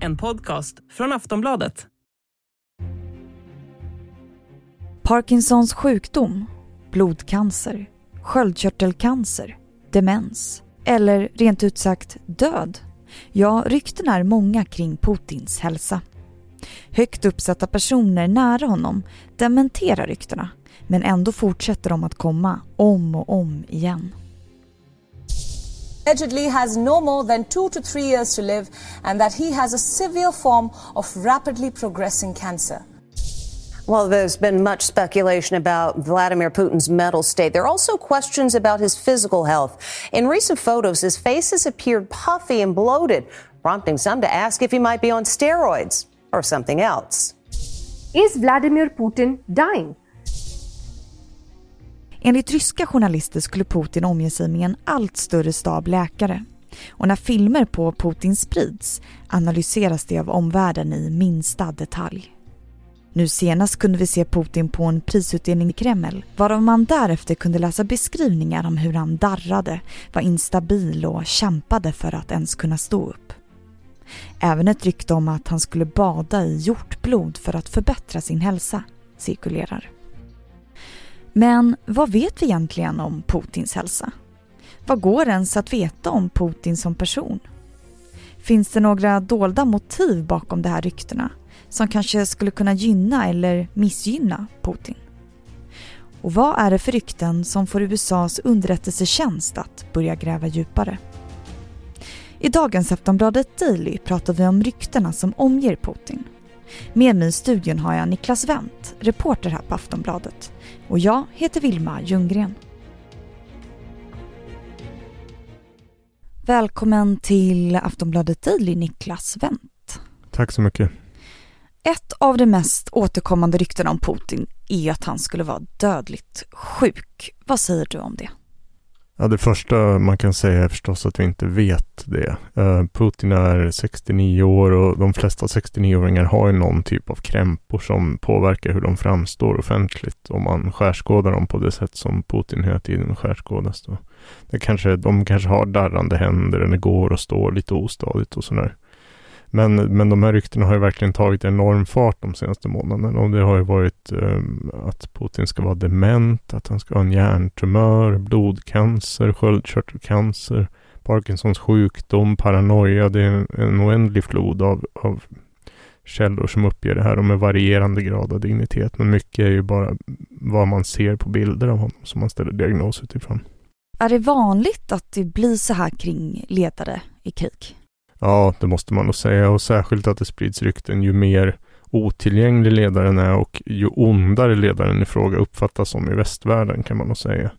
En podcast från Aftonbladet. Parkinsons sjukdom, blodcancer, sköldkörtelcancer, demens eller rent ut sagt död. Ja, rykten är många kring Putins hälsa. Högt uppsatta personer nära honom dementerar ryktena men ändå fortsätter de att komma om och om igen. Allegedly has no more than two to three years to live and that he has a severe form of rapidly progressing cancer. Well, there's been much speculation about Vladimir Putin's mental state. There are also questions about his physical health. In recent photos, his face has appeared puffy and bloated, prompting some to ask if he might be on steroids or something else. Is Vladimir Putin dying? Enligt ryska journalister skulle Putin omge sig med en allt större stab läkare. Och när filmer på Putin sprids analyseras det av omvärlden i minsta detalj. Nu senast kunde vi se Putin på en prisutdelning i Kreml varav man därefter kunde läsa beskrivningar om hur han darrade, var instabil och kämpade för att ens kunna stå upp. Även ett rykte om att han skulle bada i hjortblod för att förbättra sin hälsa cirkulerar. Men vad vet vi egentligen om Putins hälsa? Vad går ens att veta om Putin som person? Finns det några dolda motiv bakom de här ryktena som kanske skulle kunna gynna eller missgynna Putin? Och vad är det för rykten som får USAs underrättelsetjänst att börja gräva djupare? I dagens Aftonbladet Daily pratar vi om ryktena som omger Putin. Med mig i studion har jag Niklas Wendt, reporter här på Aftonbladet. Och jag heter Vilma Ljunggren. Välkommen till Aftonbladet Daily, Niklas Wendt. Tack så mycket. Ett av de mest återkommande ryktena om Putin är att han skulle vara dödligt sjuk. Vad säger du om det? Ja, det första man kan säga är förstås att vi inte vet det. Eh, Putin är 69 år och de flesta 69-åringar har ju någon typ av krämpor som påverkar hur de framstår offentligt om man skärskådar dem på det sätt som Putin hela tiden skärskådas. Då. Det kanske, de kanske har darrande händer eller går och står lite ostadigt och sådär. Men, men de här ryktena har ju verkligen tagit enorm fart de senaste månaderna och det har ju varit um, att Putin ska vara dement, att han ska ha en hjärntumör, blodcancer, sköldkörtelcancer, Parkinsons sjukdom, paranoia. Det är en, en oändlig flod av, av källor som uppger det här och med varierande grad av dignitet. Men mycket är ju bara vad man ser på bilder av honom som man ställer diagnos utifrån. Är det vanligt att det blir så här kring ledare i krig? Ja, det måste man nog säga och särskilt att det sprids rykten ju mer otillgänglig ledaren är och ju ondare ledaren i fråga uppfattas som i västvärlden kan man nog säga.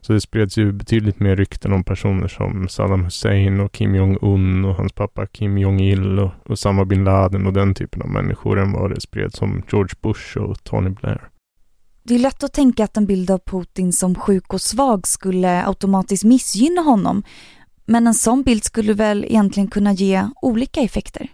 Så det spreds ju betydligt mer rykten om personer som Saddam Hussein och Kim Jong-Un och hans pappa Kim Jong-Il och Osama bin Laden och den typen av människor än vad det spreds om George Bush och Tony Blair. Det är lätt att tänka att en bild av Putin som sjuk och svag skulle automatiskt missgynna honom. Men en sån bild skulle väl egentligen kunna ge olika effekter?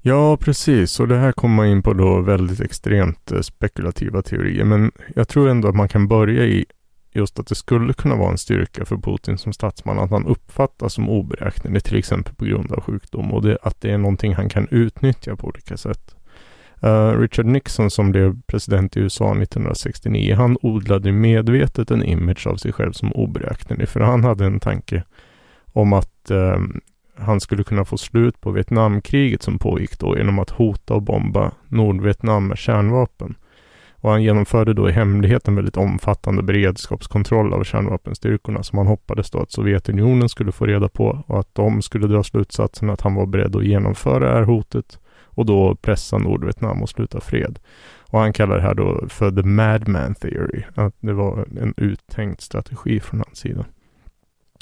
Ja, precis. Och det här kommer man in på då väldigt extremt eh, spekulativa teorier. Men jag tror ändå att man kan börja i just att det skulle kunna vara en styrka för Putin som statsman att han uppfattas som oberäknelig, till exempel på grund av sjukdom och det, att det är någonting han kan utnyttja på olika sätt. Uh, Richard Nixon som blev president i USA 1969, han odlade medvetet en image av sig själv som oberäknelig, för han hade en tanke om att eh, han skulle kunna få slut på Vietnamkriget som pågick då genom att hota och bomba Nordvietnam med kärnvapen. Och han genomförde då i hemlighet en väldigt omfattande beredskapskontroll av kärnvapenstyrkorna som han hoppades då att Sovjetunionen skulle få reda på och att de skulle dra slutsatsen att han var beredd att genomföra det här hotet och då pressa Nordvietnam och sluta fred. Och han kallar det här då för the madman theory, att det var en uttänkt strategi från hans sida.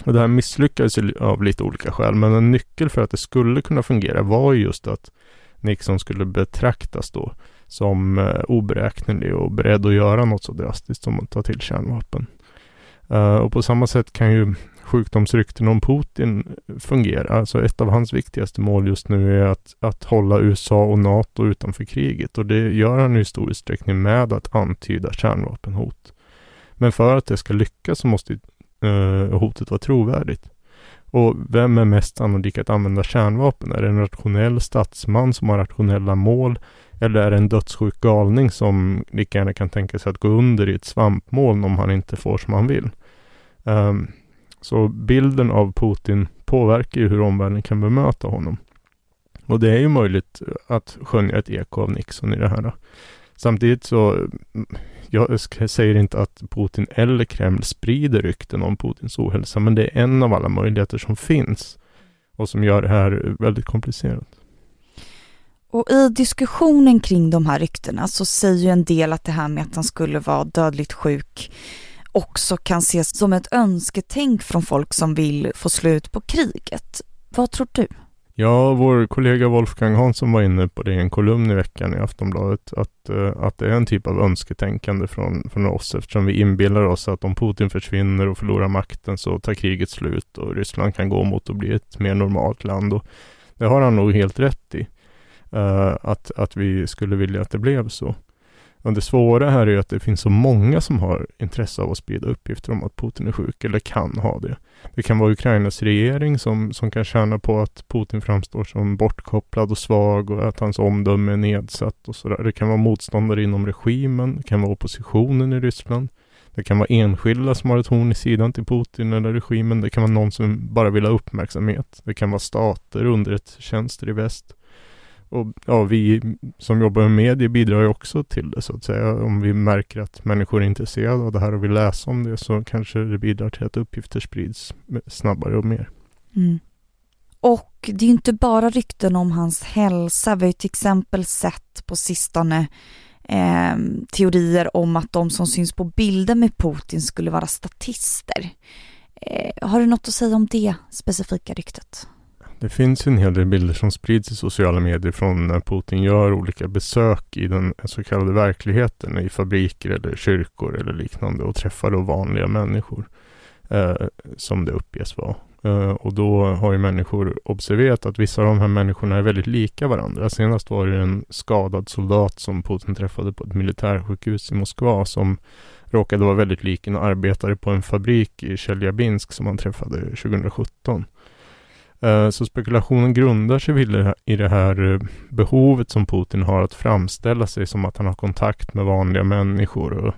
Och det här misslyckades av lite olika skäl, men en nyckel för att det skulle kunna fungera var just att Nixon skulle betraktas då som eh, oberäknelig och beredd att göra något så drastiskt som att ta till kärnvapen. Uh, och på samma sätt kan ju sjukdomsrykten om Putin fungera. Alltså ett av hans viktigaste mål just nu är att, att hålla USA och NATO utanför kriget och det gör han i stor utsträckning med att antyda kärnvapenhot. Men för att det ska lyckas så måste eh, hotet var trovärdigt. Och vem är mest sannolik att använda kärnvapen? Är det en rationell statsman som har rationella mål? Eller är det en dödssjuk galning som lika gärna kan tänka sig att gå under i ett svampmoln om han inte får som han vill? Um, så bilden av Putin påverkar ju hur omvärlden kan bemöta honom. Och det är ju möjligt att skönja ett eko av Nixon i det här. Samtidigt så, mm, jag säger inte att Putin eller Kreml sprider rykten om Putins ohälsa, men det är en av alla möjligheter som finns och som gör det här väldigt komplicerat. Och i diskussionen kring de här ryktena så säger ju en del att det här med att han skulle vara dödligt sjuk också kan ses som ett önsketänk från folk som vill få slut på kriget. Vad tror du? Ja, vår kollega Wolfgang Hansson var inne på det i en kolumn i veckan i Aftonbladet, att, eh, att det är en typ av önsketänkande från, från oss, eftersom vi inbillar oss att om Putin försvinner och förlorar makten så tar kriget slut och Ryssland kan gå mot att bli ett mer normalt land. Och det har han nog helt rätt i, uh, att, att vi skulle vilja att det blev så. Men det svåra här är att det finns så många som har intresse av att sprida uppgifter om att Putin är sjuk, eller kan ha det. Det kan vara Ukrainas regering som, som kan tjäna på att Putin framstår som bortkopplad och svag och att hans omdöme är nedsatt och sådär. Det kan vara motståndare inom regimen, det kan vara oppositionen i Ryssland. Det kan vara enskilda som har ett horn i sidan till Putin eller regimen. Det kan vara någon som bara vill ha uppmärksamhet. Det kan vara stater, underrättelsetjänster i väst. Och ja, vi som jobbar med media bidrar ju också till det så att säga. Om vi märker att människor är intresserade av det här och vill läsa om det så kanske det bidrar till att uppgifter sprids snabbare och mer. Mm. Och det är ju inte bara rykten om hans hälsa. Vi har ju till exempel sett på sistone eh, teorier om att de som syns på bilder med Putin skulle vara statister. Eh, har du något att säga om det specifika ryktet? Det finns en hel del bilder som sprids i sociala medier från när Putin gör olika besök i den så kallade verkligheten, i fabriker eller kyrkor eller liknande och träffar då vanliga människor, eh, som det uppges vara. Eh, och då har ju människor observerat att vissa av de här människorna är väldigt lika varandra. Senast var det en skadad soldat som Putin träffade på ett militärsjukhus i Moskva som råkade vara väldigt lik en arbetare på en fabrik i Tjeljabinsk som han träffade 2017. Eh, så spekulationen grundar sig i det här eh, behovet som Putin har att framställa sig som att han har kontakt med vanliga människor och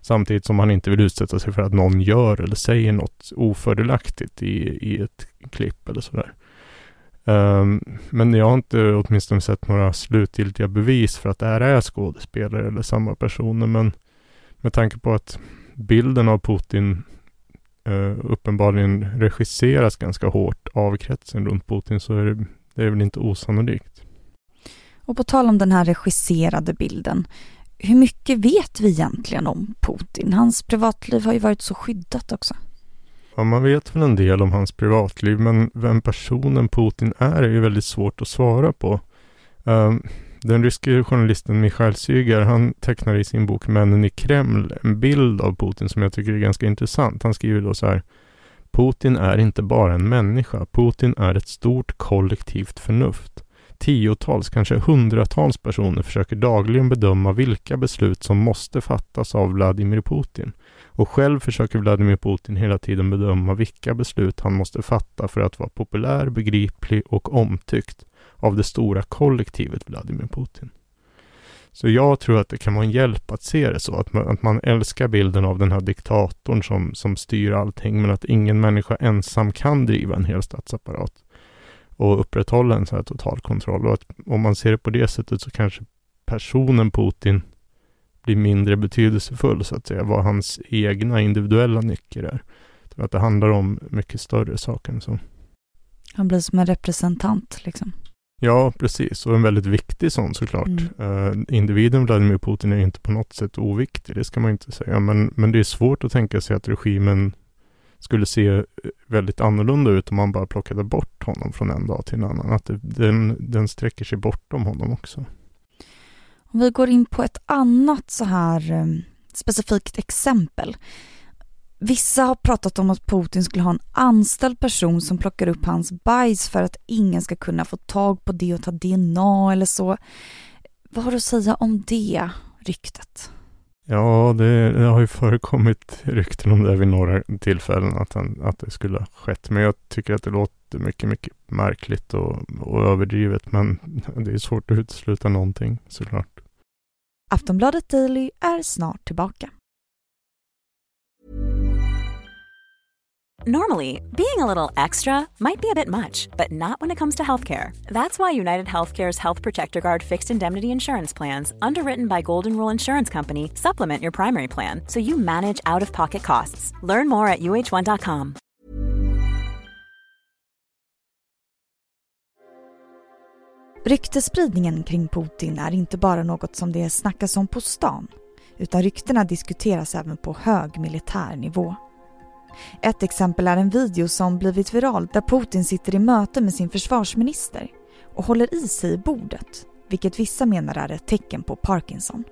samtidigt som han inte vill utsätta sig för att någon gör eller säger något ofördelaktigt i, i ett klipp eller sådär. Ehm, men jag har inte åtminstone sett några slutgiltiga bevis för att det här är skådespelare eller samma personer men med tanke på att bilden av Putin uh, uppenbarligen regisseras ganska hårt av kretsen runt Putin så är det, det är väl inte osannolikt. Och på tal om den här regisserade bilden, hur mycket vet vi egentligen om Putin? Hans privatliv har ju varit så skyddat också. Ja, man vet väl en del om hans privatliv, men vem personen Putin är är ju väldigt svårt att svara på. Um, den ryske journalisten Michail Syger, han tecknar i sin bok Männen i Kreml en bild av Putin som jag tycker är ganska intressant. Han skriver då så här. Putin är inte bara en människa. Putin är ett stort kollektivt förnuft. Tiotals, kanske hundratals personer försöker dagligen bedöma vilka beslut som måste fattas av Vladimir Putin. Och själv försöker Vladimir Putin hela tiden bedöma vilka beslut han måste fatta för att vara populär, begriplig och omtyckt av det stora kollektivet Vladimir Putin. Så jag tror att det kan vara en hjälp att se det så, att man, att man älskar bilden av den här diktatorn som, som styr allting, men att ingen människa ensam kan driva en hel statsapparat och upprätthålla en sån här total kontroll. Och att om man ser det på det sättet så kanske personen Putin blir mindre betydelsefull, så att säga, vad hans egna individuella nycker är. Att det handlar om mycket större saker än så. Han blir som en representant liksom. Ja, precis. Och en väldigt viktig sån såklart. Mm. Uh, individen Vladimir Putin är inte på något sätt oviktig, det ska man inte säga. Men, men det är svårt att tänka sig att regimen skulle se väldigt annorlunda ut om man bara plockade bort honom från en dag till en annan. Att det, den, den sträcker sig bortom honom också. Om vi går in på ett annat så här um, specifikt exempel. Vissa har pratat om att Putin skulle ha en anställd person som plockar upp hans bajs för att ingen ska kunna få tag på det och ta DNA eller så. Vad har du att säga om det ryktet? Ja, det, det, har ju förekommit rykten om det vid några tillfällen att, han, att det skulle ha skett. Men jag tycker att det låter mycket, mycket märkligt och, och överdrivet. Men det är svårt att utesluta någonting såklart. Aftonbladet Daily är snart tillbaka. Normally, being a little extra might be a bit much, but not when it comes to healthcare. That's why United Healthcare's Health Protector Guard fixed indemnity insurance plans, underwritten by Golden Rule Insurance Company, supplement your primary plan so you manage out of pocket costs. Learn more at uh1.com. Ryktespridningen kring Putin är inte bara något som det snackas om på stan, utan ryktena diskuteras även på hög militär nivå. Ett exempel är en video som blivit viral där Putin sitter i möte med sin försvarsminister och håller i sig i bordet, vilket vissa menar är ett tecken på Parkinson.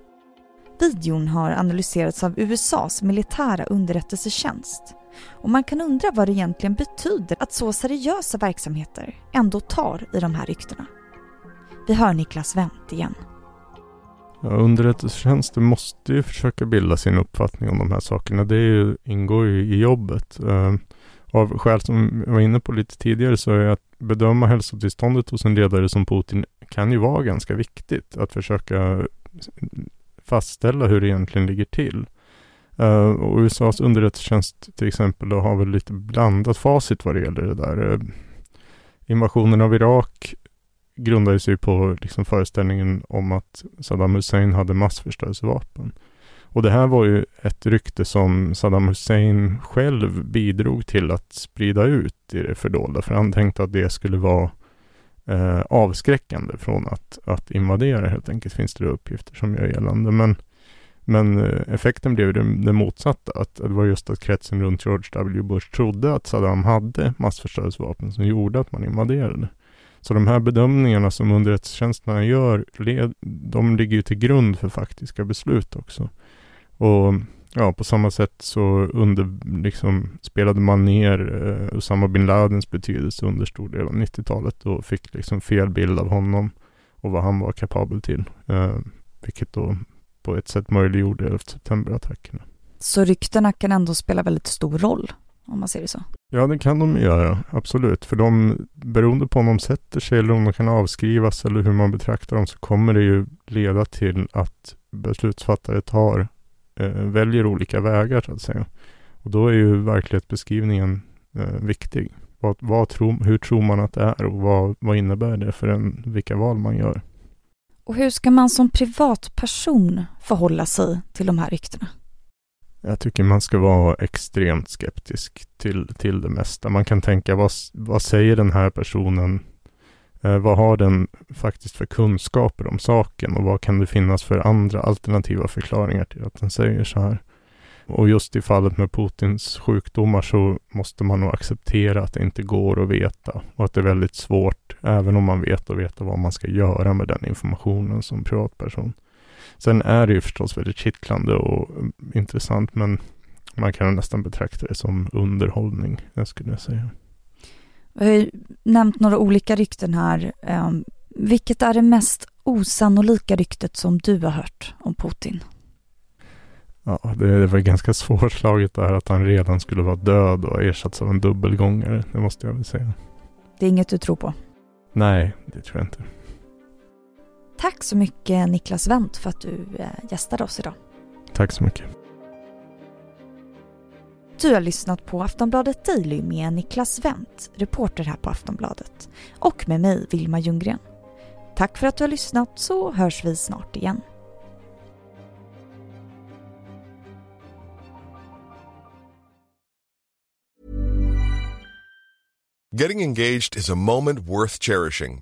Videon har analyserats av USAs militära underrättelsetjänst och man kan undra vad det egentligen betyder att så seriösa verksamheter ändå tar i de här ryktena. Vi hör Niklas Wendt igen. Ja, underrättelsetjänsten måste ju försöka bilda sin uppfattning om de här sakerna. Det ju, ingår ju i jobbet. Uh, av skäl som jag var inne på lite tidigare så är att bedöma hälsotillståndet hos en ledare som Putin kan ju vara ganska viktigt. Att försöka fastställa hur det egentligen ligger till. Uh, och USAs underrättelsetjänst till exempel då har väl lite blandat facit vad det gäller det där. Uh, invasionen av Irak grundade sig på liksom föreställningen om att Saddam Hussein hade massförstörelsevapen. Och det här var ju ett rykte som Saddam Hussein själv bidrog till att sprida ut i det fördolda. För han tänkte att det skulle vara eh, avskräckande från att, att invadera helt enkelt. Finns det uppgifter som gör gällande. Men, men eh, effekten blev det, det motsatta. Att det var just att kretsen runt George W. Bush trodde att Saddam hade massförstörelsevapen som gjorde att man invaderade. Så de här bedömningarna som underrättelsetjänsterna gör, de ligger ju till grund för faktiska beslut också. Och ja, på samma sätt så under, liksom, spelade man ner eh, Usama bin Ladens betydelse under stor del av 90-talet och fick liksom fel bild av honom och vad han var kapabel till. Eh, vilket då på ett sätt möjliggjorde 11 september-attackerna. Så ryktena kan ändå spela väldigt stor roll, om man ser det så? Ja, det kan de göra, absolut. För de, beroende på om de sätter sig eller om de kan avskrivas eller hur man betraktar dem, så kommer det ju leda till att beslutsfattare tar, eh, väljer olika vägar så att säga. Och då är ju verklighetsbeskrivningen eh, viktig. Vad, vad tro, hur tror man att det är och vad, vad innebär det för en, vilka val man gör? Och hur ska man som privatperson förhålla sig till de här ryktena? Jag tycker man ska vara extremt skeptisk till, till det mesta. Man kan tänka, vad, vad säger den här personen? Eh, vad har den faktiskt för kunskaper om saken och vad kan det finnas för andra alternativa förklaringar till att den säger så här? Och just i fallet med Putins sjukdomar så måste man nog acceptera att det inte går att veta och att det är väldigt svårt, även om man vet och veta vad man ska göra med den informationen som privatperson. Sen är det ju förstås väldigt kittlande och intressant, men man kan nästan betrakta det som underhållning, jag skulle jag säga. Vi har ju nämnt några olika rykten här. Um, vilket är det mest osannolika ryktet som du har hört om Putin? Ja, det väl ganska svårslaget där att han redan skulle vara död och ersatts av en dubbelgångare. Det måste jag väl säga. Det är inget du tror på? Nej, det tror jag inte. Tack så mycket Niklas Wendt för att du eh, gästade oss idag. Tack så mycket. Du har lyssnat på Aftonbladet Daily med Niklas Wendt, reporter här på Aftonbladet, och med mig, Vilma Ljunggren. Tack för att du har lyssnat så hörs vi snart igen. Getting engaged is a moment worth cherishing.